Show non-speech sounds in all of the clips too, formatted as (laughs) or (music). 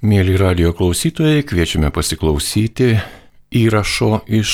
Mėly radio klausytojai, kviečiame pasiklausyti įrašo iš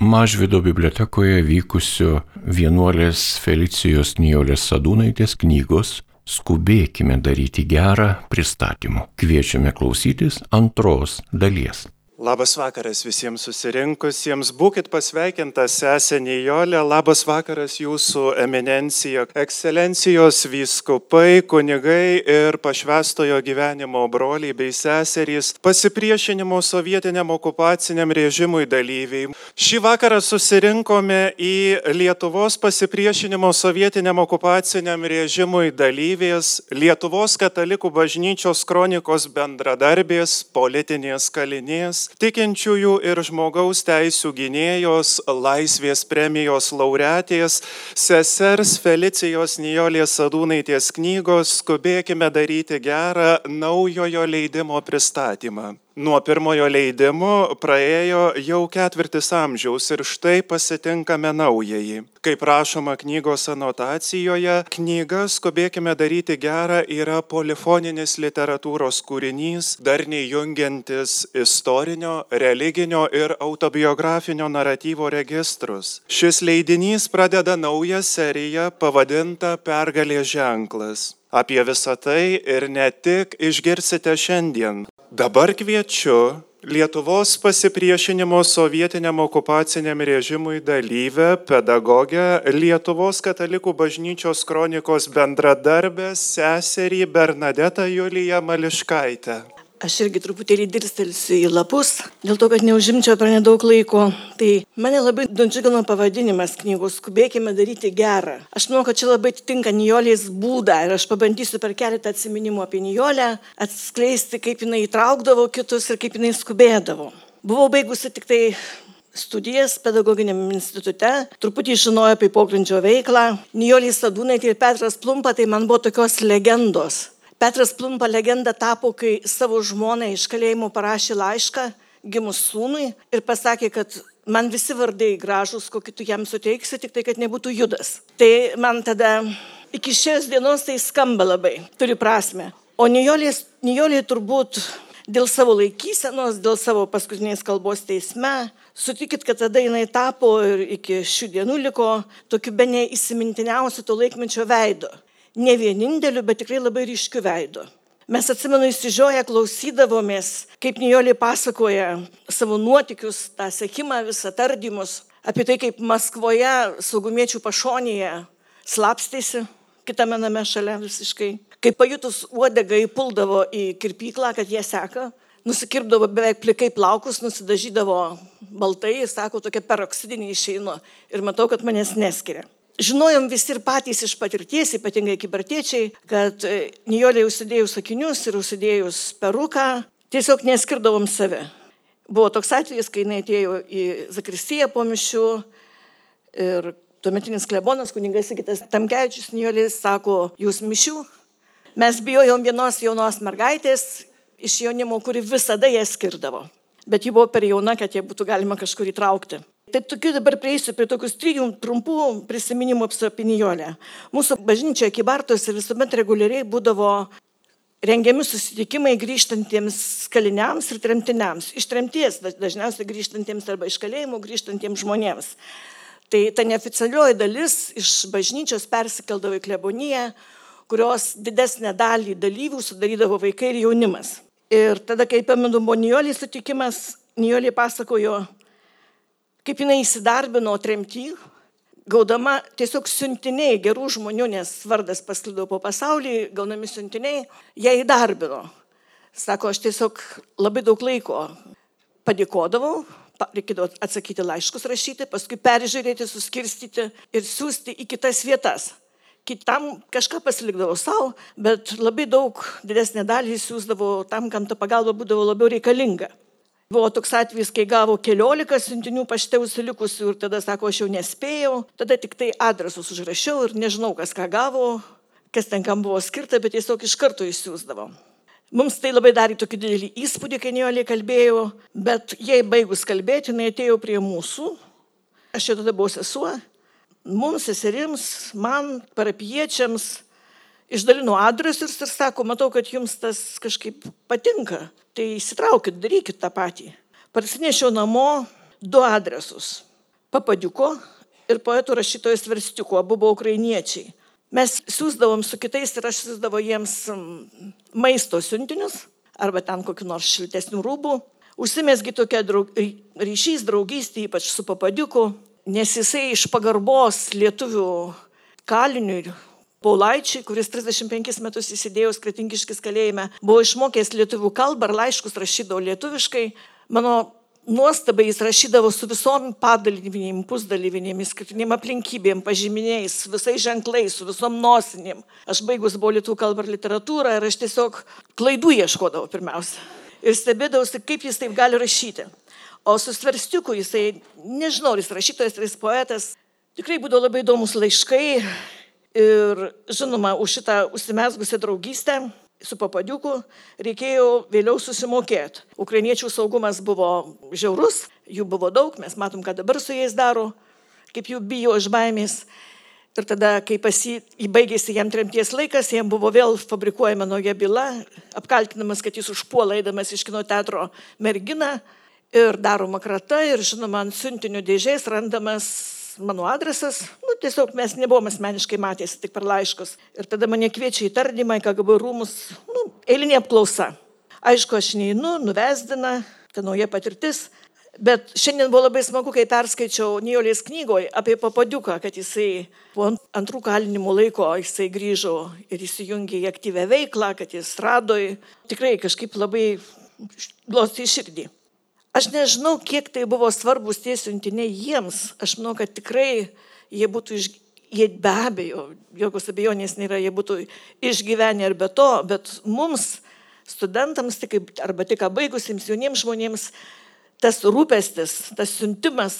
Mažvido bibliotekoje vykusio vienuolės Felicijos Nijolės Sadūnaitės knygos Skubėkime daryti gerą pristatymu. Kviečiame klausytis antros dalies. Labas vakaras visiems susirinkusiems. Būkit pasveikinta sesė Nijolė. Labas vakaras jūsų eminencija, ekscelencijos vyskupai, kunigai ir pašvestojo gyvenimo broliai bei seserys, pasipriešinimo sovietiniam okupaciniam režimui dalyviai. Šį vakarą susirinkome į Lietuvos pasipriešinimo sovietiniam okupaciniam režimui dalyvės, Lietuvos katalikų bažnyčios kronikos bendradarbės, politinės kalinės tikinčiųjų ir žmogaus teisų gynėjos, laisvės premijos laureatės, sesers Felicijos Nijolės Sadūnaitės knygos Skubėkime daryti gerą naujojo leidimo pristatymą. Nuo pirmojo leidimo praėjo jau ketvirtis amžiaus ir štai pasitinkame naująjį. Kaip rašoma knygos anotacijoje, knyga Skubėkime daryti gerą yra polifoninis literatūros kūrinys, darniai jungiantis istorinio, religinio ir autobiografinio naratyvo registrus. Šis leidinys pradeda naują seriją pavadintą Pergalės ženklas. Apie visą tai ir ne tik išgirsite šiandien. Dabar kviečiu Lietuvos pasipriešinimo sovietiniam okupaciniam režimui dalyvę, pedagogę, Lietuvos katalikų bažnyčios kronikos bendradarbę, seserį Bernadetą Juliją Mališkaitę. Aš irgi truputėlį dirstelsiu į lapus, dėl to, kad neužimčiau per nedaug laiko. Tai mane labai džiugino pavadinimas knygos Skubėkime daryti gerą. Aš manau, kad čia labai atitinka Nijolės būdą ir aš pabandysiu per keletą atsiminimų apie Nijolę atskleisti, kaip jinai įtraukdavo kitus ir kaip jinai skubėdavo. Buvau baigusi tik tai studijas pedagoginiame institute, truputį žinojau apie pogrindžio veiklą. Nijolė Sadūnaitė ir Petras Plumpa tai man buvo tokios legendos Petras Plumpa legenda tapo, kai savo žmonai iš kalėjimo parašė laišką gimus sūnui ir pasakė, kad man visi vardai gražus, kokį tu jam suteiksi, tik tai, kad nebūtų judas. Tai man tada iki šios dienos tai skamba labai, turi prasme. O Nijolė turbūt dėl savo laikysenos, dėl savo paskutinės kalbos teisme, sutikit, kad tada jinai tapo ir iki šių dienų liko tokiu be neįsimintiniausiu to laikmečio veidu ne vieninteliu, bet tikrai labai ryškiu veidu. Mes atsimenu įsižioję klausydavomės, kaip Nijolė pasakoja savo nuotikius, tą sekimą, visą tardymus, apie tai, kaip Maskvoje saugumiečių pašonėje slapstėsi, kitame name šalia visiškai, kaip pajutus uodegą įpuldavo į kirpyklą, kad jie seka, nusikirpdavo beveik plikai plaukus, nusidažydavo baltai, sako, tokia peroksidinė išeinu ir matau, kad manęs neskiria. Žinojom visi ir patys iš patirties, ypatingai kibertiečiai, kad e, Nijolė užsidėjus sakinius ir užsidėjus peruką, tiesiog neskirdavom save. Buvo toks atvejis, kai jinai atėjo į Zakristiją po mišių ir tuometinis klebonas, kuningas Sigitas Tamkevičius Nijolės sako, jūs mišių. Mes bijojom vienos jaunos mergaitės iš jaunimo, kuri visada jas skirdavo. Bet ji buvo per jauna, kad ją būtų galima kažkur įtraukti. Tai tokiu dabar prieisiu prie tokius trijų trumpų prisiminimų apie Nijolę. Mūsų bažnyčioje Kibartose visuomet reguliariai būdavo rengiami susitikimai grįžtantiems kaliniams ir tremtiniams. Iš tremties dažniausiai grįžtantiems arba iš kalėjimų grįžtantiems žmonėms. Tai ta neoficialioji dalis iš bažnyčios persikeldavo į kleboniją, kurios didesnę dalį dalyvių sudarydavo vaikai ir jaunimas. Ir tada, kai pamenu, buvo Nijolį sutikimas, Nijolį pasakojo, kaip jinai įsidarbino tremty, gaudama tiesiog siuntiniai gerų žmonių, nes vardas pasklido po pasaulį, gaunami siuntiniai, ją įdarbino. Sako, aš tiesiog labai daug laiko padėkodavau, reikėdavo atsakyti laiškus rašyti, paskui peržiūrėti, suskirstyti ir siūsti į kitas vietas. Kitam kažką pasilikdavo savo, bet labai daug didesnė dalį siūsdavo tam, kam ta pagalba būdavo labiau reikalinga. Buvo toks atvejis, kai gavo keliolika siuntinių pašte užsilikusių ir tada sako, aš jau nespėjau, tada tik tai adresus užrašiau ir nežinau, kas ką gavo, kas ten kam buvo skirta, bet tiesiog iš karto išsiųsdavo. Mums tai labai darė tokį didelį įspūdį, kai Nijolė kalbėjo, bet jai baigus kalbėti, jinai atėjo prie mūsų, aš jau tada buvau sesuo, mums, seserims, man, parapiečiams išdalino adresus ir sako, matau, kad jums tas kažkaip patinka, tai įsitraukit, darykit tą patį. Parsinešiau namo du adresus - papadiuko ir poetų rašytojas Verstiuko, abu buvo ukrainiečiai. Mes siūsdavom su kitais ir aš siūsdavau jiems maisto siuntinius arba ten kokiu nors šiltesnių rūbų. Užsimesgi tokia draug, ryšys, draugystė, ypač su papadiuku, nes jisai iš pagarbos lietuvių kaliniui Paulaičiui, kuris 35 metus įsidėjęs kretingiškis kalėjime, buvo išmokęs lietuvių kalbą ir laiškus rašydavo lietuviškai. Mano nuostabai jis rašydavo su visom padalyvinėm, pusdalyvinėm, skirtinėm aplinkybėm, pažyminiais, visais ženklais, su visom nosinėm. Aš baigus buvo lietuvių kalbą ir literatūrą ir aš tiesiog klaidų ieškodavau pirmiausia. Ir stebėdavausi, kaip jis taip gali rašyti. O su svarstiuku jisai, nežinau, jis rašytojas, jis poetas, tikrai būdavo labai įdomus laiškai. Ir žinoma, už šitą užsimesgusią draugystę su papadiuku reikėjo vėliau susimokėti. Ukrainiečių saugumas buvo žiaurus, jų buvo daug, mes matom, ką dabar su jais daro, kaip jų bijo iš baimės. Ir tada, kai pasi, baigėsi jam tremties laikas, jam buvo vėl fabrikuojama nauja byla, apkaltinamas, kad jis užpuola eidamas iš kino teatro merginą ir daroma krata ir, žinoma, ant siuntinių dėžės randamas mano adresas, nu, tiesiog mes nebuvom asmeniškai matęs, tik per laiškus. Ir tada mane kviečia į tardymą, į KGB rūmus, nu, eilinė apklausa. Aišku, aš neinu, nuvesdina, ta nauja patirtis. Bet šiandien buvo labai smagu, kai perskaičiau Nijolės knygoje apie papadiuką, kad jisai po antrų kalinimų laiko jisai grįžo ir įsijungė į aktyvę veiklą, kad jis rado tikrai kažkaip labai glosti širdį. Aš nežinau, kiek tai buvo svarbus tie siuntiniai jiems. Aš manau, kad tikrai jie būtų iš... Jie be abejo, jokios abejonės nėra, jie būtų išgyvenę ir be to, bet mums, studentams, tik, arba tik baigusiems jauniems žmonėms, tas rūpestis, tas siuntimas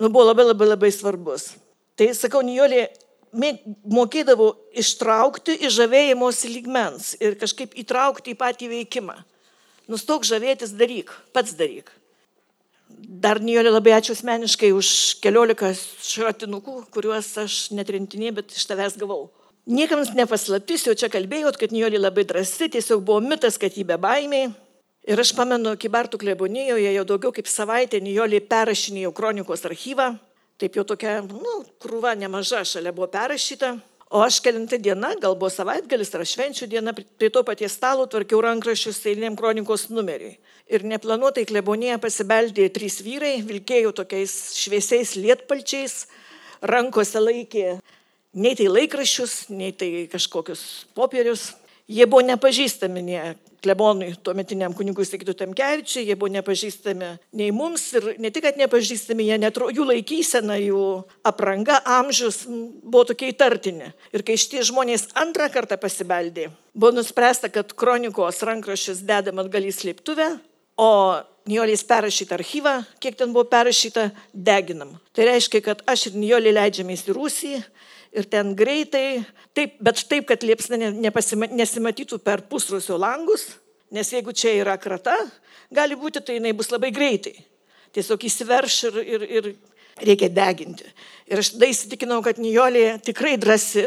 nu, buvo labai labai labai svarbus. Tai sakau, Nijolė mokėdavo ištraukti iš žavėjimosi lygmens ir kažkaip įtraukti į patį veikimą. Nustok žavėtis, daryk, pats daryk. Dar Nijolė labai ačiū asmeniškai už keliolika šratinukų, kuriuos aš netrintinė, bet iš tavęs gavau. Niekams nepaslaptis, jau čia kalbėjot, kad Nijolė labai drąsi, tiesiog buvo mitas, kad jį be baimiai. Ir aš pamenu, Kibartų klebonijoje jau daugiau kaip savaitę Nijolė perrašinėjo kronikos archyvą. Taip jau tokia, nu, krūva nemaža šalia buvo perrašyta. O aš kelintą dieną, gal buvo savaitgalis ar švenčių diena, prie to paties stalo tvarkiau rankraščius eiliniam kronikos numeriui. Ir neplanuotai klebonėje pasibeldė trys vyrai, vilkėjo tokiais šviesiais lietpalčiais, rankose laikė nei tai laikraščius, nei tai kažkokius popierius. Jie buvo nepažįstami nie klebonui, tuometiniam kunigui Sigitu Temkevičiui, jie buvo nepažįstami nei mums ir ne tik, kad nepažįstami, jie netro, jų laikysena, jų apranga, amžius buvo tokie įtartini. Ir kai šitie žmonės antrą kartą pasibeldė, buvo nuspręsta, kad kronikos rankraščius dedam atgal į slėptuvę, o Nijolės perrašytą archyvą, kiek ten buvo perrašyta, deginam. Tai reiškia, kad aš ir Nijolė leidžiamės į Rusiją ir ten greitai, taip, bet taip, kad liepsna nesimatytų per pusrusio langus, nes jeigu čia yra krata, gali būti, tai jinai bus labai greitai. Tiesiog įsiverš ir, ir, ir reikia deginti. Ir aš tada įsitikinau, kad Nijolė tikrai drasi,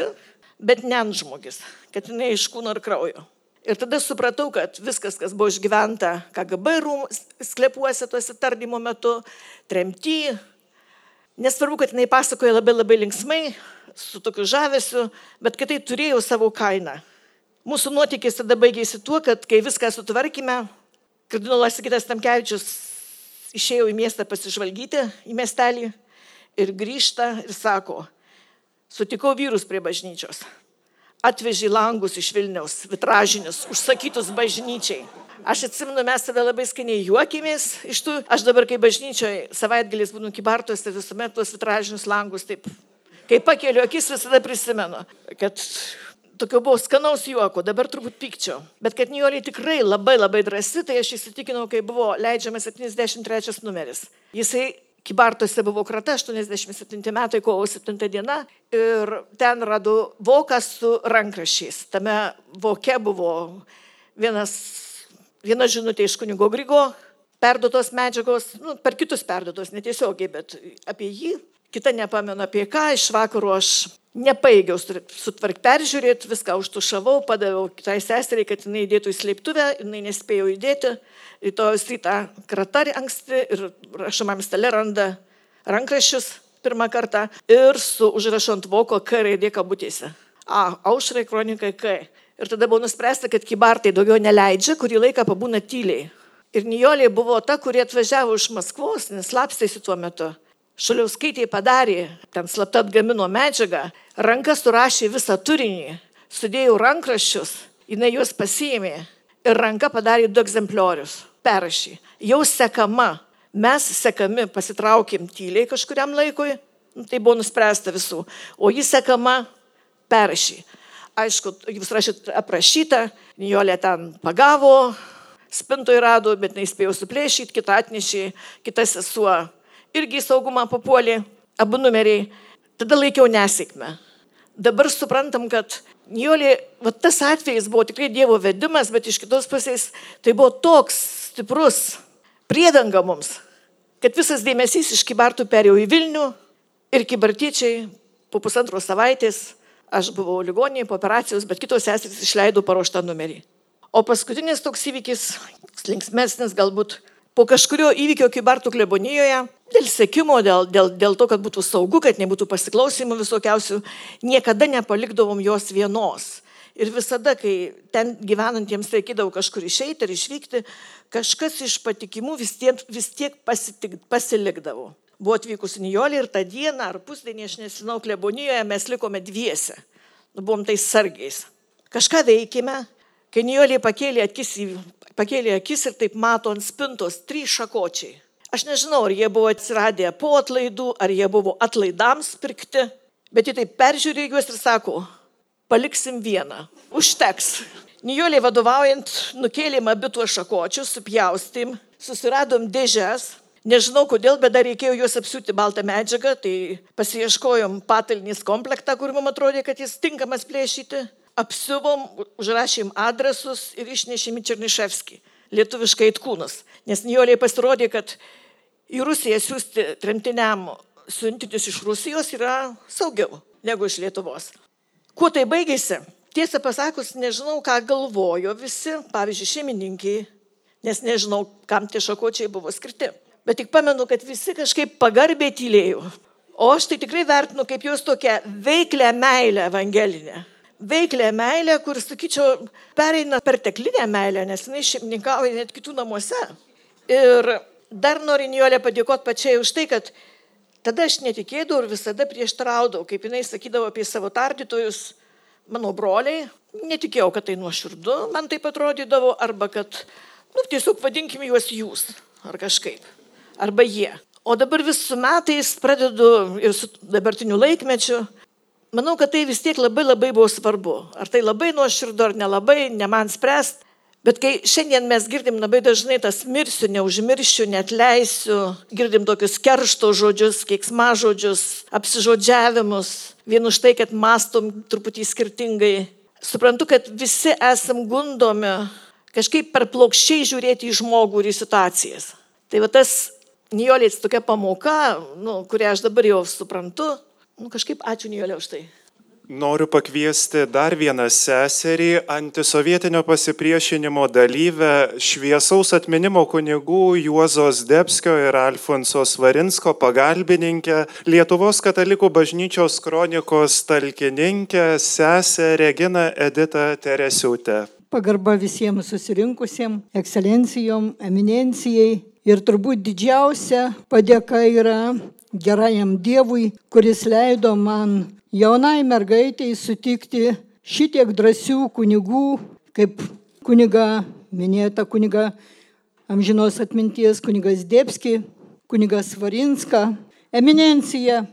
bet ne ant žmogis, kad jinai iš kūno ir kraujo. Ir tada supratau, kad viskas, kas buvo išgyventa KGB rūmų sklepuose tuose tardymo metu, tremty, nesvarbu, kad jinai pasakoja labai labai linksmai, su tokiu žavesiu, bet kad tai turėjo savo kainą. Mūsų nuotykis tada baigėsi tuo, kad kai viską sutvarkime, kardinolas Sigitas Tamkevičius išėjo į miestą pasižvalgyti, į miestelį ir grįžta ir sako, sutikau vyrus prie bažnyčios, atvežė langus iš Vilniaus, vitražinius, užsakytus bažnyčiai. Aš atsimenu, mes tada labai skaniai juokėmės iš tų, aš dabar kai bažnyčioje savaitgaliais būnu kibartos, tai visuomet tuos vitražinius langus taip Kai pakeliu akis, visada prisimenu, kad tokio buvo skanaus juoko, dabar turbūt pykčio. Bet kad Nijolė tikrai labai labai drąsi, tai aš įsitikinau, kai buvo leidžiamas 73 numeris. Jisai Kibartose buvo krata 87 metai, kovo 7 diena ir ten rado voką su rankrašiais. Tame voke buvo vienas, viena žinutė iš kunigo Grigo, perduotos medžiagos, nu, per kitus perduotos, netiesiogiai, bet apie jį kita nepamenu apie ką, iš vakaro aš nepaėgiau sutvark peržiūrėti, viską užtušavau, padaviau kitai seseriai, kad jinai įdėtų į slėptuvę, jinai nespėjo įdėti, rytojus rytą kratarį anksti ir rašomam stale randa rankraščius pirmą kartą ir su užrašu ant voko K raidė kabutėse. A, aušrai kronikai K. Ir tada buvo nuspręsta, kad kibartai daugiau neleidžia, kurį laiką pabūna tyliai. Ir Nijolė buvo ta, kurie atvažiavo iš Maskvos, nes slapstėsi tuo metu. Šaliauskaitė padarė, ten slapta atgamino medžiagą, ranka surašė visą turinį, sudėjau rankraščius, jinai juos pasiėmė ir ranka padarė du egzempliorius, perrašė. Jau sekama, mes sekami, pasitraukėm tyliai kažkuriam laikui, nu, tai buvo nuspręsta visų, o jis sekama, perrašė. Aišku, jūs rašyt aprašyta, Nijolė ten pagavo, spintoje rado, bet neįspėjo suplėšyti, kitą atnešė, kitas sesuo irgi į saugumą papuolė, abu numeriai. Tada laikiau nesėkmę. Dabar suprantam, kad Nijolė, va, tas atvejis buvo tikrai Dievo vedimas, bet iš kitos pusės tai buvo toks stiprus priedanga mums, kad visas dėmesys iš Kibartų perėjo į Vilnių ir Kibartiečiai po pusantros savaitės Aš buvau ligoninėje po operacijos, bet kitos seserys išleido paruoštą numerį. O paskutinis toks įvykis, linksmesnis galbūt, po kažkurio įvykio Kybartų klebonijoje, dėl sėkimo, dėl, dėl, dėl to, kad būtų saugu, kad nebūtų pasiklausimų visokiausių, niekada nepalikdavom jos vienos. Ir visada, kai ten gyvenantiems reikėdavo kažkur išeiti ar išvykti, kažkas iš patikimų vis tiek, vis tiek pasitik, pasilikdavo buvo atvykusi Nijolė ir tą dieną ar pusdienį, aš nesinau, klebonijoje mes likome dviese. Nu, buvom tais sargiais. Kažką veikime, kai Nijolė pakėlė akis, pakėlė akis ir taip mato ant spintos trys šakočiai. Aš nežinau, ar jie buvo atsiradę po atlaidų, ar jie buvo atlaidams pirkti, bet jie taip peržiūrė juos ir sako, paliksim vieną, užteks. Nijolė vadovaujant nukėlėm abi tuos šakočius, supjaustėm, susiradom dėžes, Nežinau kodėl, bet dar reikėjo juos apsiūti baltą medžiagą, tai pasieškojom patalnys komplektą, kur mums atrodė, kad jis tinkamas plėšyti. Apsiuvom, užrašėm adresus ir išnešėm į Černiševskį, lietuviškai įtkūnus. Nes Nijoliai pasirodė, kad į Rusiją siūsti tremtiniam siuntinius iš Rusijos yra saugiau negu iš Lietuvos. Kuo tai baigėsi? Tiesą pasakus, nežinau, ką galvojo visi, pavyzdžiui, šeimininkiai, nes nežinau, kam tie šakočiai buvo skirti bet tik pamenu, kad visi kažkaip pagarbiai tylėjo. O aš tai tikrai vertinu kaip jos tokią veiklę meilę evangelinę. Veiklę meilę, kur, sakyčiau, pereina perteklinę meilę, nes jinai šeimininkauja net kitų namuose. Ir dar noriu Nijolė padėkoti pačiai už tai, kad tada aš netikėdavau ir visada prieštraudavau, kaip jinai sakydavo apie savo tardytojus, mano broliai, netikėjau, kad tai nuoširdu, man tai atrodydavo, arba kad, nu, tiesiog vadinkim juos jūs, ar kažkaip arba jie. O dabar vis su metais pradedu ir su dabartiniu laikmečiu. Manau, kad tai vis tiek labai labai buvo svarbu. Ar tai labai nuoširdu, ar nelabai, ne man spręst. Bet kai šiandien mes girdim labai dažnai tas mirsiu, neužmiršiu, net leisiu, girdim tokius keršto žodžius, keiksma žodžius, apsižodžiavimus, vien už tai, kad mastom truputį skirtingai. Suprantu, kad visi esam gundomi kažkaip per plokščiai žiūrėti į žmogų ir į situacijas. Tai va tas Nijolės tokia pamoka, nu, kurią aš dabar jau suprantu. Nu, kažkaip ačiū Nijolė už tai. Noriu pakviesti dar vieną seserį, antisovietinio pasipriešinimo dalyvę, šviesaus atminimo kunigų Juozos Debskio ir Alfonso Svarinsko pagalbininkę, Lietuvos katalikų bažnyčios kronikos talkininkę, sesę Reginą Editą Teresiutę. Pagarba visiems susirinkusiems, ekscelencijom, eminencijai, Ir turbūt didžiausia padėka yra gerajam Dievui, kuris leido man jaunai mergaitiai sutikti šitiek drąsių kunigų, kaip kuniga, minėta kuniga amžinos atminties kunigas Dėpski, kunigas Varinska, eminencija,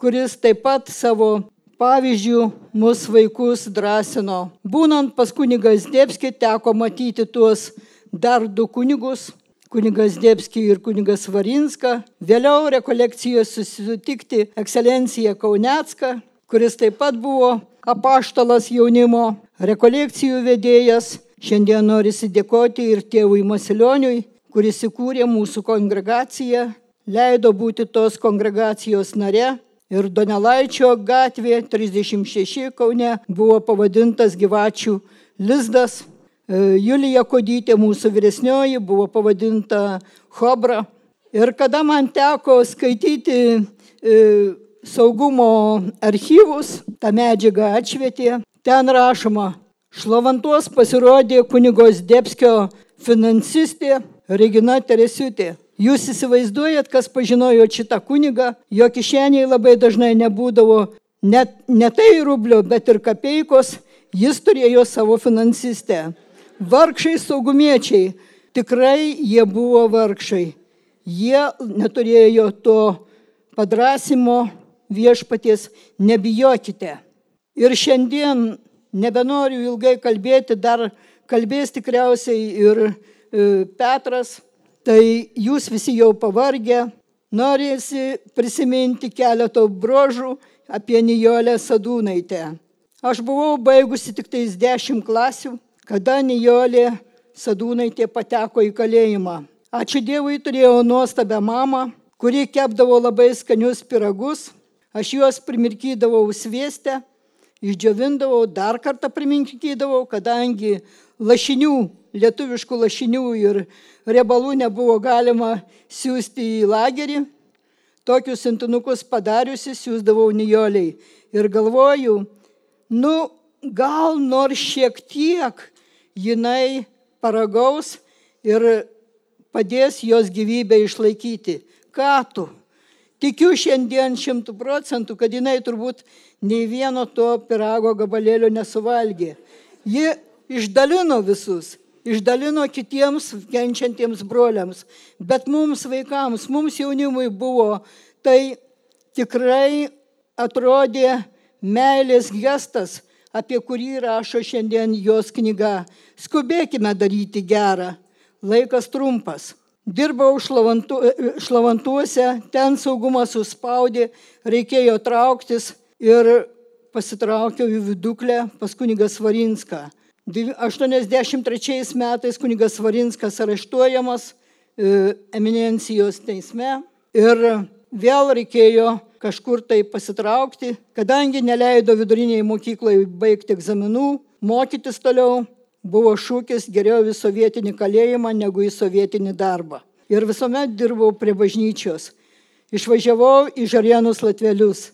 kuris taip pat savo pavyzdžių mūsų vaikus drąsino. Būnant pas kunigas Dėpski teko matyti tuos dar du kunigus, kunigas Dėpski ir kunigas Varinska, vėliau rekolekcijos susitikti ekscelenciją Kaunecką, kuris taip pat buvo apaštalas jaunimo, rekolekcijų vedėjas. Šiandien noriu dėkoti ir tėvui Masilioniui, kuris įkūrė mūsų kongregaciją leido būti tos kongregacijos nare ir Donelaičio gatvė 36 Kaune buvo pavadintas gyvačių lizdas. E, Julija Kodytė, mūsų vyresnioji, buvo pavadinta Hobra. Ir kada man teko skaityti e, saugumo archyvus, tą medžiagą atšvietė, ten rašoma, šlavantuos pasirodė kunigos Debskio finansistė Regina Teresiutė. Jūs įsivaizduojat, kas pažinojo šitą kunigą, jo kišeniai labai dažnai nebūdavo net ne tai rublio, bet ir kapeikos, jis turėjo savo finansistę. Vargšai saugumiečiai, tikrai jie buvo vargšai. Jie neturėjo to padrasimo viešpaties, nebijokite. Ir šiandien nebenoriu ilgai kalbėti, dar kalbės tikriausiai ir e, Petras Tai jūs visi jau pavargę, norėsi prisiminti keletą brožų apie Nijolę Sadūnaitę. Aš buvau baigusi tik tais 10 klasių, kada Nijolė Sadūnaitė pateko į kalėjimą. Ačiū Dievui turėjau nuostabią mamą, kuri kepdavo labai skanius piragus. Aš juos primirkydavau sviestę, išdžiovindavau, dar kartą primirkydavau, kadangi lašinių, lietuviškų lašinių ir riebalų nebuvo galima siūsti į lagerį. Tokius sintinukus padariusi siūsdavau nijoliai. Ir galvoju, nu gal nors šiek tiek jinai paragaus ir padės jos gyvybę išlaikyti. Ką tu? Tikiu šiandien šimtų procentų, kad jinai turbūt nei vieno to pirago gabalėlio nesuvalgė. Ji išdalino visus išdalino kitiems kenčiantiems broliams. Bet mums vaikams, mums jaunimui buvo tai tikrai atrodė meilės gestas, apie kurį rašo šiandien jos knyga. Skubėkime daryti gerą, laikas trumpas. Dirbau šlavantu, šlavantuose, ten saugumas suspaudė, reikėjo trauktis ir pasitraukiau į viduklę pas kunigas Varinską. 83 metais kunigas Varinskas areštuojamas e, eminencijos teisme ir vėl reikėjo kažkur tai pasitraukti, kadangi neleido viduriniai mokyklai baigti egzaminų, mokytis toliau, buvo šūkis geriau į sovietinį kalėjimą negu į sovietinį darbą. Ir visuomet dirbau prie bažnyčios. Išvažiavau į Žarienus Latvelius.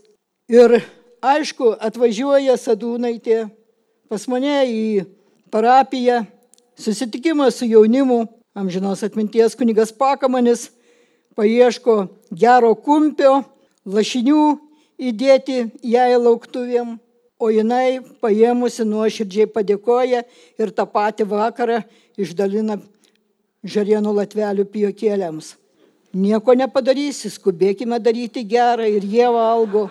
Ir aišku, atvažiuoja Sadūnaitė pas mane į parapiją, susitikimas su jaunimu, amžinos atminties kunigas Pakamanis paieško gero kumpio, lašinių įdėti jai lauktuvėm, o jinai paėmusi nuoširdžiai padėkoja ir tą patį vakarą išdalina žarienų latvelių pijokėliams. Nieko nepadarysi, skubėkime daryti gerą ir jie valgo.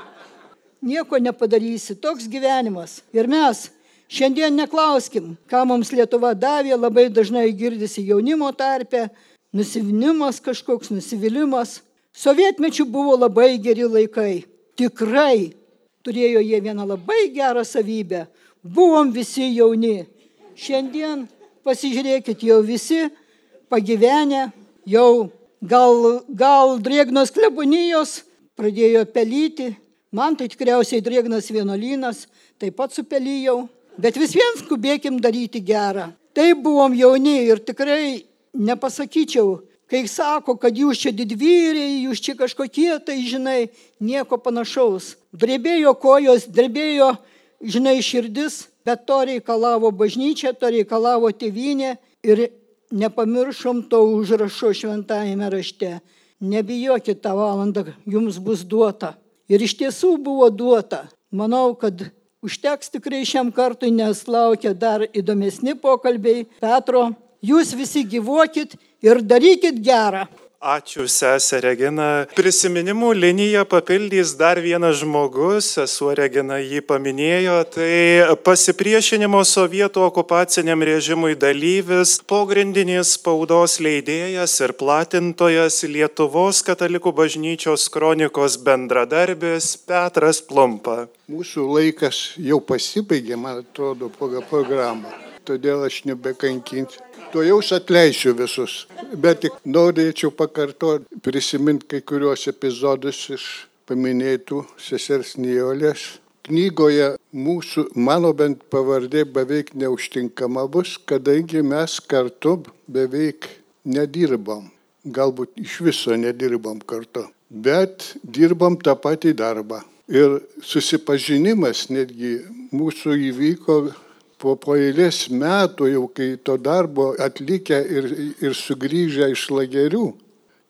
Nieko nepadarysi, toks gyvenimas. Ir mes Šiandien neklauskim, ką mums Lietuva davė, labai dažnai girdisi jaunimo tarpe, nusivynimas kažkoks, nusivylimas. Sovietmečių buvo labai geri laikai. Tikrai turėjo jie vieną labai gerą savybę. Buvom visi jauni. Šiandien pasižiūrėkit, jau visi pagyvenę, jau gal, gal drėgnos klebonijos pradėjo pelyti. Man tai tikriausiai drėgnas vienuolynas, taip pat supelyjau. Bet vis vien skubėkim daryti gerą. Taip buvom jauni ir tikrai nepasakyčiau, kai sako, kad jūs čia didvyriai, jūs čia kažkokie, tai žinai, nieko panašaus. Drebėjo kojos, drebėjo, žinai, širdis, bet to reikalavo bažnyčia, to reikalavo tėvynė ir nepamiršom to užrašo šventajame rašte. Nebijokit tą valandą, jums bus duota. Ir iš tiesų buvo duota. Manau, kad Užteks tikrai šiam kartui, nes laukia dar įdomesni pokalbiai. Petro, jūs visi gyvuokit ir darykit gerą. Ačiū, sesė Regina. Prisiminimų liniją papildys dar vienas žmogus, sesuo Regina jį paminėjo, tai pasipriešinimo sovietų okupaciniam režimui dalyvis, pogrindinis spaudos leidėjas ir platintojas Lietuvos katalikų bažnyčios kronikos bendradarbis Petras Plumpa. Mūsų laikas jau pasibaigė, man atrodo, pagal programą. Todėl aš nebekankinsiu. Tuo jau atleisiu visus. Bet tik norėčiau pakartoti, prisiminti kai kuriuos epizodus iš paminėtų sesers Nijolės. Knygoje mūsų, mano bent pavardė beveik neužtinkama bus, kadangi mes kartu beveik nedirbam. Galbūt iš viso nedirbam kartu, bet dirbam tą patį darbą. Ir susipažinimas netgi mūsų įvyko po, po eilės metų, jau kai to darbo atlikę ir, ir sugrįžę iš lagerių,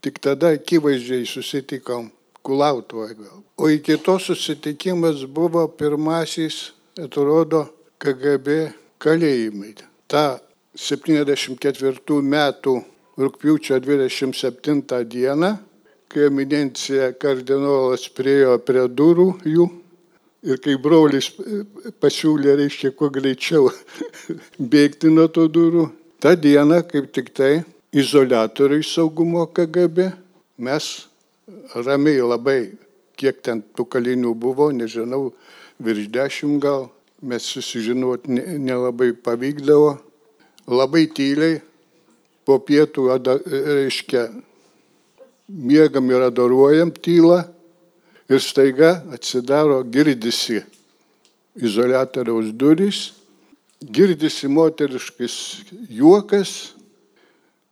tik tada akivaizdžiai susitikom Kulautoje gal. O iki to susitikimas buvo pirmasis, atrodo, KGB kalėjimai. Ta 74 metų rūpiučio 27 dieną, kai eminencija kardinolas priejo prie durų jų ir kai brolis pasiūlė, reiškia, kuo greičiau (laughs) bėgti nuo to durų, tą dieną kaip tik tai izolatoriui saugumo KGB mes ramiai labai, kiek ten tų kalinių buvo, nežinau, virš dešimt gal, mes susižinoti nelabai pavykdavo, labai tyliai, po pietų, reiškia, miegam ir adoruojam tylą ir staiga atsidaro girdisi izolatoriaus durys, girdisi moteriškas juokas,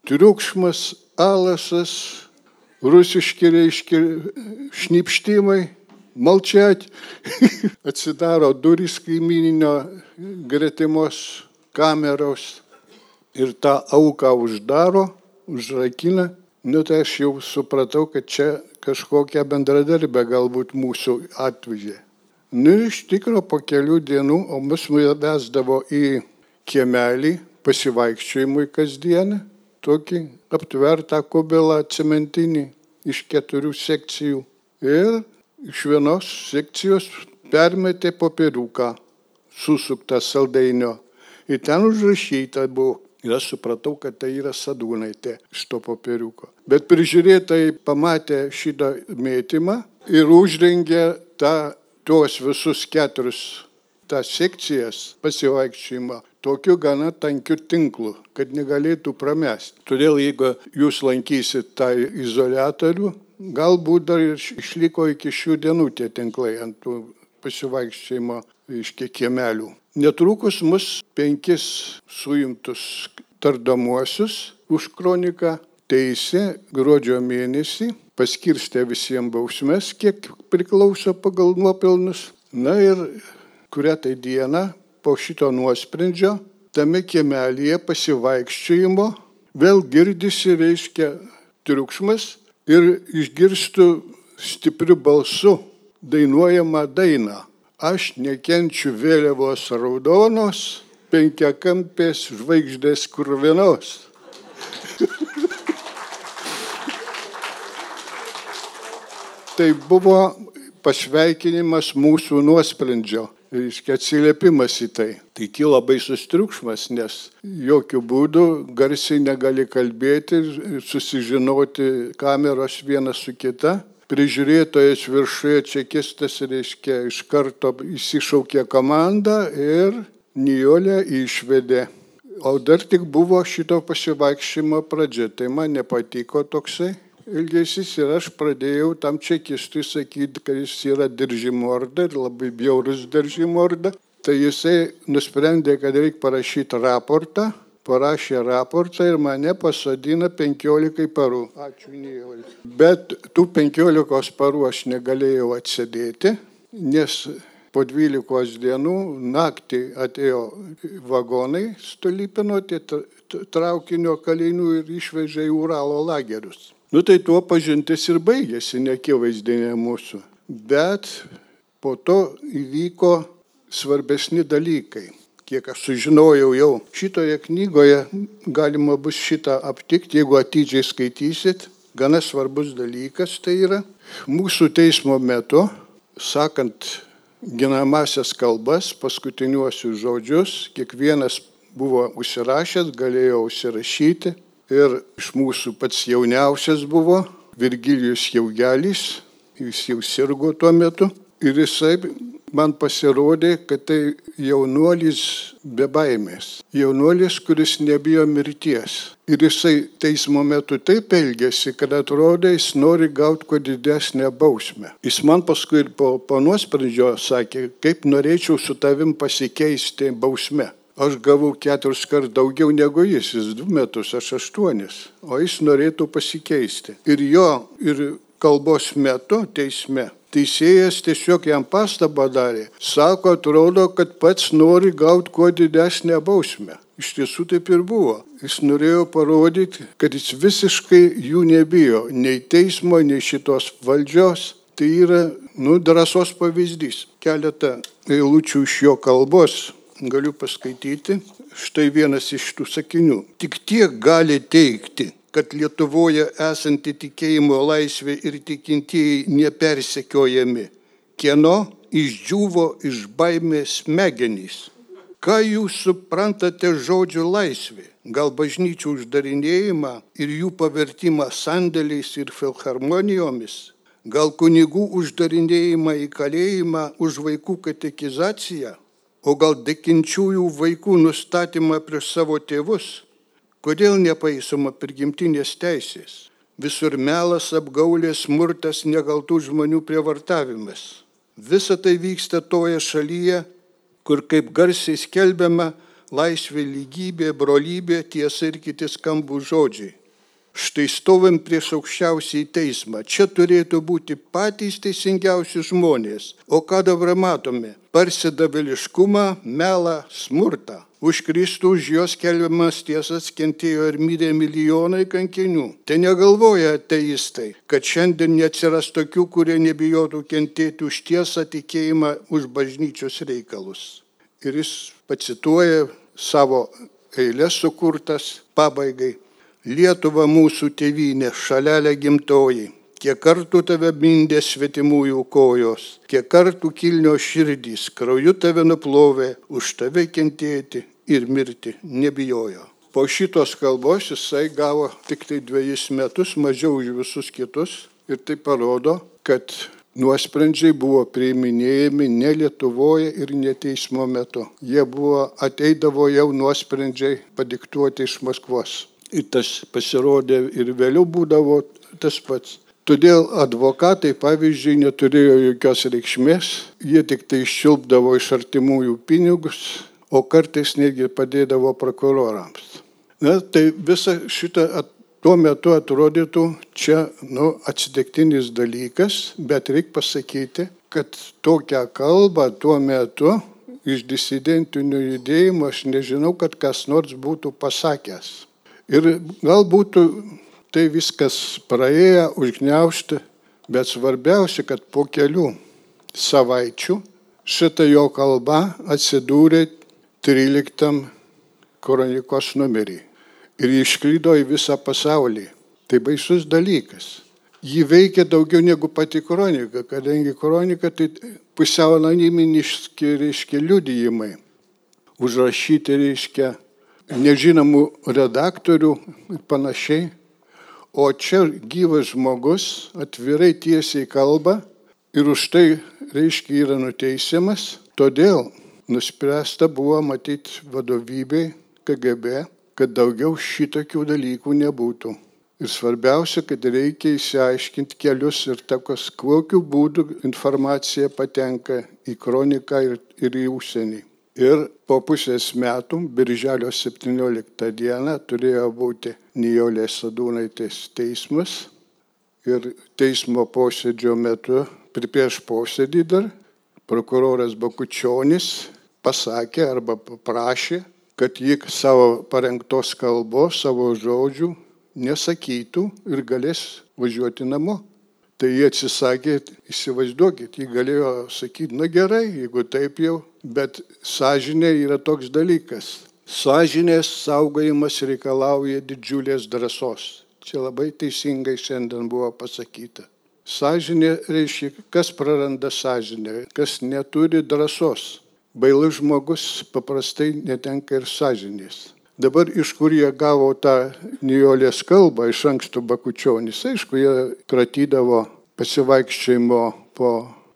triukšmas, alasas, rusiški reiškia šnipštimai, malčiat, (laughs) atsidaro durys kaimininio gretimos kameros ir tą auką uždaro, užrakina. Nu tai aš jau supratau, kad čia kažkokią bendradarbę galbūt mūsų atvežė. Nu ir iš tikrųjų po kelių dienų, o mus vesdavo į kiemelį pasivaikščiojimui kasdieną tokį aptvertą kubelą cementinį iš keturių sekcijų. Ir iš vienos sekcijos permetė popieriuką susuktą saldainio. Ir ten užrašyta buvo. Ir aš supratau, kad tai yra sadūnaitė iš to popieriuko. Bet prižiūrėtai pamatė šitą mėtymą ir užrengė tą, tuos visus keturis tas sekcijas pasivaikščiojimą tokiu gana tankiu tinklu, kad negalėtų pramesti. Todėl jeigu jūs lankysit tą izolatorių, galbūt dar išliko iki šių dienų tie tinklai ant tų pasivaikščiojimo iš kiekviemelių. Netrukus mus penkis suimtus tardomuosius už kroniką teisė gruodžio mėnesį, paskirstė visiems bausmes, kiek priklauso pagal nuopelnus. Na ir kurią tai dieną po šito nuosprendžio tame kiemelėje pasivaikščiojimo vėl girdisi, reiškia, triukšmas ir išgirstu stipriu balsu dainuojamą dainą. Aš nekenčiu vėliavos raudonos, penkiakampės žvaigždės kurvinos. (laughs) tai buvo pasveikinimas mūsų nuosprendžio reiškia atsiliepimas į tai. Tai kyla baisus triukšmas, nes jokių būdų garsiai negali kalbėti susižinoti kameros viena su kita. Prižiūrėtojas viršuje čekistas, reiškia, iš karto įsišaukė komandą ir Nijolę išvedė. O dar tik buvo šito pasivaikščiimo pradžia, tai man nepatiko toksai elgesys ir aš pradėjau tam čekistui sakyti, kad jis yra diržimorda ir labai bjaurus diržimorda. Tai jisai nusprendė, kad reikia parašyti raportą, parašė raportą ir mane pasodina 15 parų. Ačiū, Nijol. Bet tų 15 parų aš negalėjau atsėdėti, nes po 12 dienų naktį atėjo vagonai stolypinuoti traukinio kalinių ir išvežė į Uralo lagerius. Nu tai tuo pažintis ir baigėsi, nekivaizdinė mūsų. Bet po to įvyko svarbesni dalykai. Kiek aš sužinojau jau šitoje knygoje, galima bus šitą aptikti, jeigu atidžiai skaitysit. Gana svarbus dalykas tai yra mūsų teismo metu, sakant ginamasias kalbas, paskutiniuosius žodžius, kiekvienas buvo užsirašęs, galėjo užsirašyti Ir iš mūsų pats jauniausias buvo Virgilijus Jaugelis, jis jau sirgo tuo metu. Ir jisai man pasirodė, kad tai jaunuolis be baimės. Jaunuolis, kuris nebijo mirties. Ir jisai teismo metu taip elgėsi, kad atrodo, jis nori gauti kuo didesnę bausmę. Jis man paskui po, po nuosprendžio sakė, kaip norėčiau su tavim pasikeisti bausmę. Aš gavau keturis kart daugiau negu jis, jis du metus, aš aštuonis, o jis norėtų pasikeisti. Ir jo, ir kalbos metu teisme Teisėjas tiesiog jam pastabą darė. Sako, atrodo, kad pats nori gauti kuo didesnę bausmę. Iš tiesų taip ir buvo. Jis norėjo parodyti, kad jis visiškai jų nebijo. Nei teismo, nei šitos valdžios. Tai yra, nu, drąsos pavyzdys. Keletą eilučių iš jo kalbos galiu paskaityti. Štai vienas iš tų sakinių. Tik tiek gali teikti, kad Lietuvoje esanti tikėjimo laisvė ir tikintieji nepersekiojami, kieno išdžiūvo iš baimės smegenys. Ką jūs suprantate žodžiu laisvė? Gal bažnyčių uždarinėjimą ir jų pavertimą sandėliais ir filharmonijomis? Gal kunigų uždarinėjimą į kalėjimą už vaikų katekizaciją? O gal dekinčiųjų vaikų nustatymą prieš savo tėvus? Kodėl nepaisoma prigimtinės teisės? Visur melas, apgaulės, smurtas, negaltų žmonių prievartavimas. Visa tai vyksta toje šalyje, kur kaip garsiai skelbiama laisvė, lygybė, brolybė, tiesa ir kiti skambų žodžiai. Štai stovim prieš aukščiausiai teismą. Čia turėtų būti patys teisingiausi žmonės. O ką dabar matome? Parsidavėliškumą, melą, smurtą. Už Kristų, už jos kelbiamas tiesas kentėjo ir mirė milijonai kankinių. Tai negalvoja ateistai, kad šiandien neatsiras tokių, kurie nebijotų kentėti už tiesą, tikėjimą, už bažnyčios reikalus. Ir jis pacituoja savo eilės sukurtas pabaigai. Lietuva mūsų tėvynė, šalelė gimtoji. Kiek kartų tave mindė svetimųjų kojos, kiek kartų kilnio širdys, krauju tave nuplovė, už tave kentėti ir mirti nebijojo. Po šitos kalbos jisai gavo tik tai dviejus metus mažiau už visus kitus ir tai parodo, kad nuosprendžiai buvo priiminėjami ne Lietuvoje ir ne teismo metu. Jie buvo, ateidavo jau nuosprendžiai padiktuoti iš Maskvos. Ir tas pasirodė ir vėliau būdavo tas pats. Todėl advokatai, pavyzdžiui, neturėjo jokios reikšmės, jie tik tai iššilpdavo iš artimųjų pinigus, o kartais netgi padėdavo prokurorams. Na, tai visa šita tuo metu atrodytų čia nu, atsitiktinis dalykas, bet reikia pasakyti, kad tokią kalbą tuo metu iš disidentinio judėjimo aš nežinau, kad kas nors būtų pasakęs. Ir gal būtų tai viskas praėjo, užgneušti, bet svarbiausia, kad po kelių savaičių šita jo kalba atsidūrė 13 kronikos numerį ir išklydo į visą pasaulį. Tai baisus dalykas. Jį veikia daugiau negu pati kronika, kadangi kronika tai pusiau anonimiški reiškia liudijimai. Užrašyti reiškia nežinomų redaktorių ir panašiai. O čia gyvas žmogus atvirai tiesiai kalba ir už tai, reiškia, yra nuteisiamas. Todėl nuspręsta buvo matyti vadovybei KGB, kad daugiau šitokių dalykų nebūtų. Ir svarbiausia, kad reikia įsiaiškinti kelius ir tokios, kokiu būdu informacija patenka į kroniką ir, ir į užsienį. Ir po pusės metų, birželio 17 dieną, turėjo būti Nijolės Sadūnaitės teismas. Ir teismo posėdžio metu, prieš posėdį dar, prokuroras Bakučionis pasakė arba paprašė, kad ji savo parengtos kalbos, savo žodžių nesakytų ir galės važiuoti namo. Tai jie atsisakė, įsivaizduokit, jį galėjo sakyti, na gerai, jeigu taip jau, bet sąžinė yra toks dalykas. Sąžinės saugojimas reikalauja didžiulės drąsos. Čia labai teisingai šiandien buvo pasakyta. Sąžinė reiškia, kas praranda sąžinę, kas neturi drąsos. Bailus žmogus paprastai netenka ir sąžinės. Dabar iš kur jie gavo tą Nijolės kalbą iš anksto Bakučionis, aišku, jie kratydavo pasivaikščiojimo po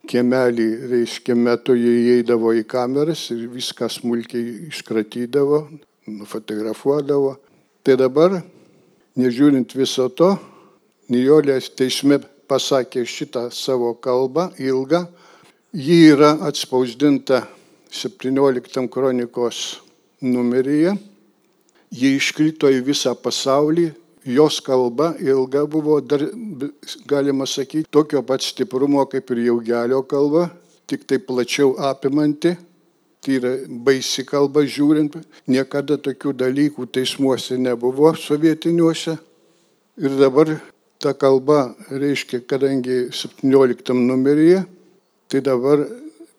kiemelį, reiškia, metu jie įeidavo į kameras ir viską smulkiai iškratydavo, nufotografuodavo. Tai dabar, nežiūrint viso to, Nijolės teisme pasakė šitą savo kalbą ilgą. Ji yra atspausdinta 17 kronikos numeryje. Ji iškrito į visą pasaulį. Jos kalba ilga buvo, dar, galima sakyti, tokio pat stiprumo kaip ir jaugelio kalba, tik tai plačiau apimanti tai yra baisi kalba žiūrint, niekada tokių dalykų teismuose nebuvo sovietiniuose. Ir dabar ta kalba reiškia, kadangi 17 numeryje, tai dabar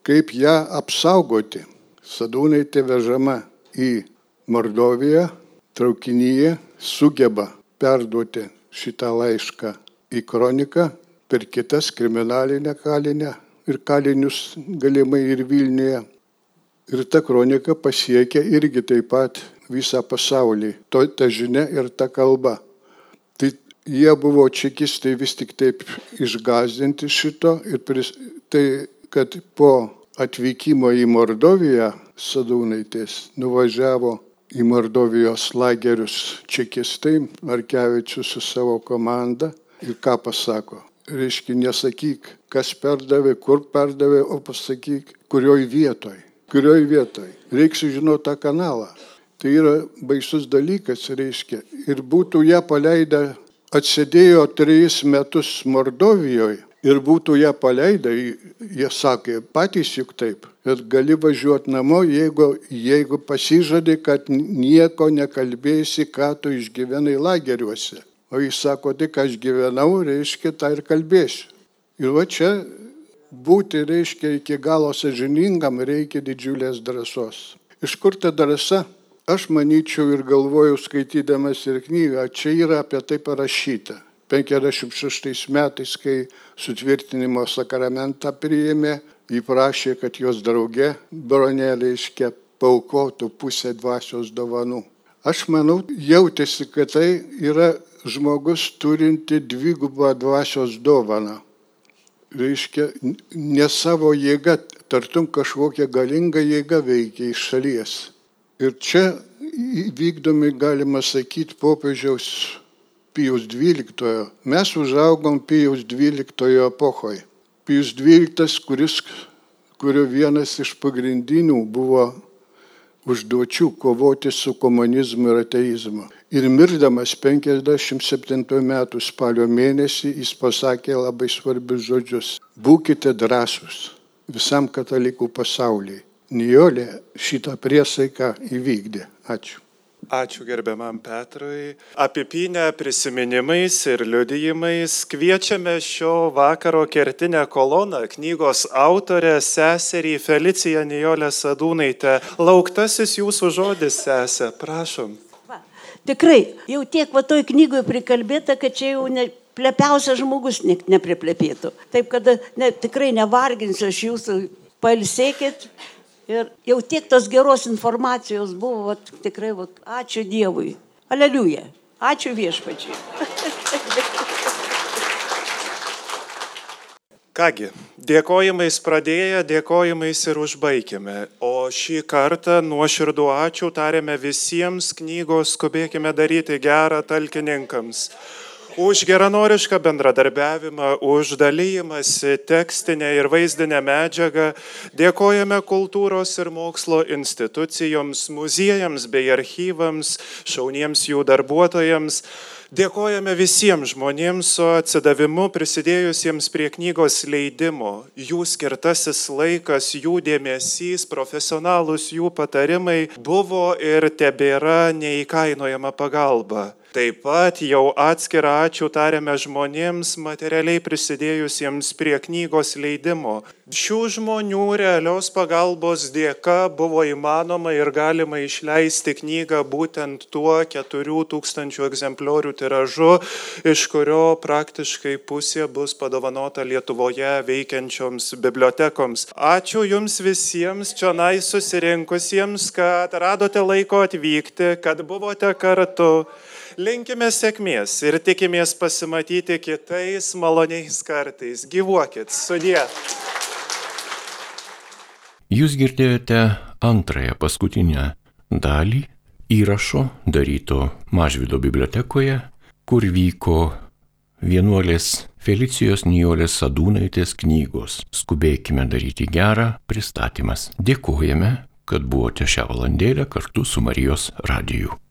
kaip ją apsaugoti. Sadūnai te vežama į Mordoviją, traukinyje sugeba perduoti šitą laišką į kroniką per kitas kriminalinę kalinę ir kalinius galimai ir Vilniuje Ir ta kronika pasiekia irgi taip pat visą pasaulį. To, ta žinia ir ta kalba. Tai jie buvo čekistai vis tik taip išgazdinti šito ir pris, tai, kad po atvykimo į Mordoviją Sadūnaitės nuvažiavo į Mordovijos lagerius čekistai, Markevičius su savo komanda ir ką pasako. Reiškia, nesakyk, kas perdavė, kur perdavė, o pasakyk, kurioj vietoj kurioj vietoj. Reikia sužinoti tą kanalą. Tai yra baisus dalykas, reiškia. Ir būtų ją paleidę, atsėdėjo trejus metus Mordovijoje ir būtų ją paleidę, jie sakė, patys juk taip, kad gali važiuoti namo, jeigu, jeigu pasižadė, kad nieko nekalbėsi, ką tu išgyvenai lageriuose. O jis sako, tik aš gyvenau, reiškia, tą ir kalbėsiu. Ir va čia būti reiškia iki galo sažiningam reikia didžiulės drąsos. Iš kur ta drąsa? Aš manyčiau ir galvojau skaitydamas ir knygą, čia yra apie tai parašyta. 56 metais, kai sutvirtinimo sakramentą priėmė, įprašė, kad jos draugė bronelė iškė paukotų pusę dvasios dovanų. Aš manau, jautėsi, kad tai yra žmogus turinti dvigubą dvasios dovaną reiškia, ne savo jėga, tartum kažkokia galinga jėga veikia iš šalies. Ir čia vykdomi, galima sakyti, popiežiaus Pijus XII. Mes užaugom Pijus XII epochoje. Pijus XII, kuris, kurio vienas iš pagrindinių buvo užduočių kovoti su komunizmu ir ateizmu. Ir mirdamas 57 metų spalio mėnesį jis pasakė labai svarbius žodžius. Būkite drąsūs visam katalikų pasauliui. Nijolė šitą priesaiką įvykdė. Ačiū. Ačiū gerbiamam Petrui. Apipinę prisiminimais ir liudijimais kviečiame šio vakaro kertinę koloną knygos autorę seserį Feliciją Nijolę Sadūnaitę. Lauktasis jūsų žodis, sesė, prašom. Va, tikrai, jau tiek va toj knygoje prikalbėta, kad čia jau ne, plepiausias žmogus ne, nepriplepėtų. Taip, kad ne, tikrai nevarginsiu aš jūsų, pailsėkit, Ir jau tiek tos geros informacijos buvo, vat, tikrai, vat, ačiū Dievui. Aleliuja. Ačiū viešpačiai. (laughs) Kągi, dėkojimais pradėję, dėkojimais ir užbaigime. O šį kartą nuoširdų ačiū tarėme visiems knygos skubėkime daryti gerą talkininkams už geranorišką bendradarbiavimą, už dalyjimąsi tekstinę ir vaizdinę medžiagą. Dėkojame kultūros ir mokslo institucijoms, muziejams bei archyvams, šauniems jų darbuotojams. Dėkojame visiems žmonėms su atsidavimu prisidėjusiems prie knygos leidimo. Jų skirtasis laikas, jų dėmesys, profesionalus jų patarimai buvo ir tebėra neįkainojama pagalba. Taip pat jau atskirą ačiū tariame žmonėms materialiai prisidėjusiems prie knygos leidimo. Šių žmonių realios pagalbos dėka buvo įmanoma ir galima išleisti knygą būtent tuo 4000 egzempliorių tiražu, iš kurio praktiškai pusė bus padovanota Lietuvoje veikiančioms bibliotekoms. Ačiū Jums visiems čionai susirinkusiems, kad radote laiko atvykti, kad buvote kartu. Linkime sėkmės ir tikimės pasimatyti kitais maloniais kartais. Gyvuokit, sudė. Jūs girdėjote antrąją paskutinę dalį įrašo daryto Mažvido bibliotekoje, kur vyko vienuolės Felicijos Nijolės Sadūnaitės knygos Skubėkime daryti gerą pristatymas. Dėkojame, kad buvote šią valandėlę kartu su Marijos radiju.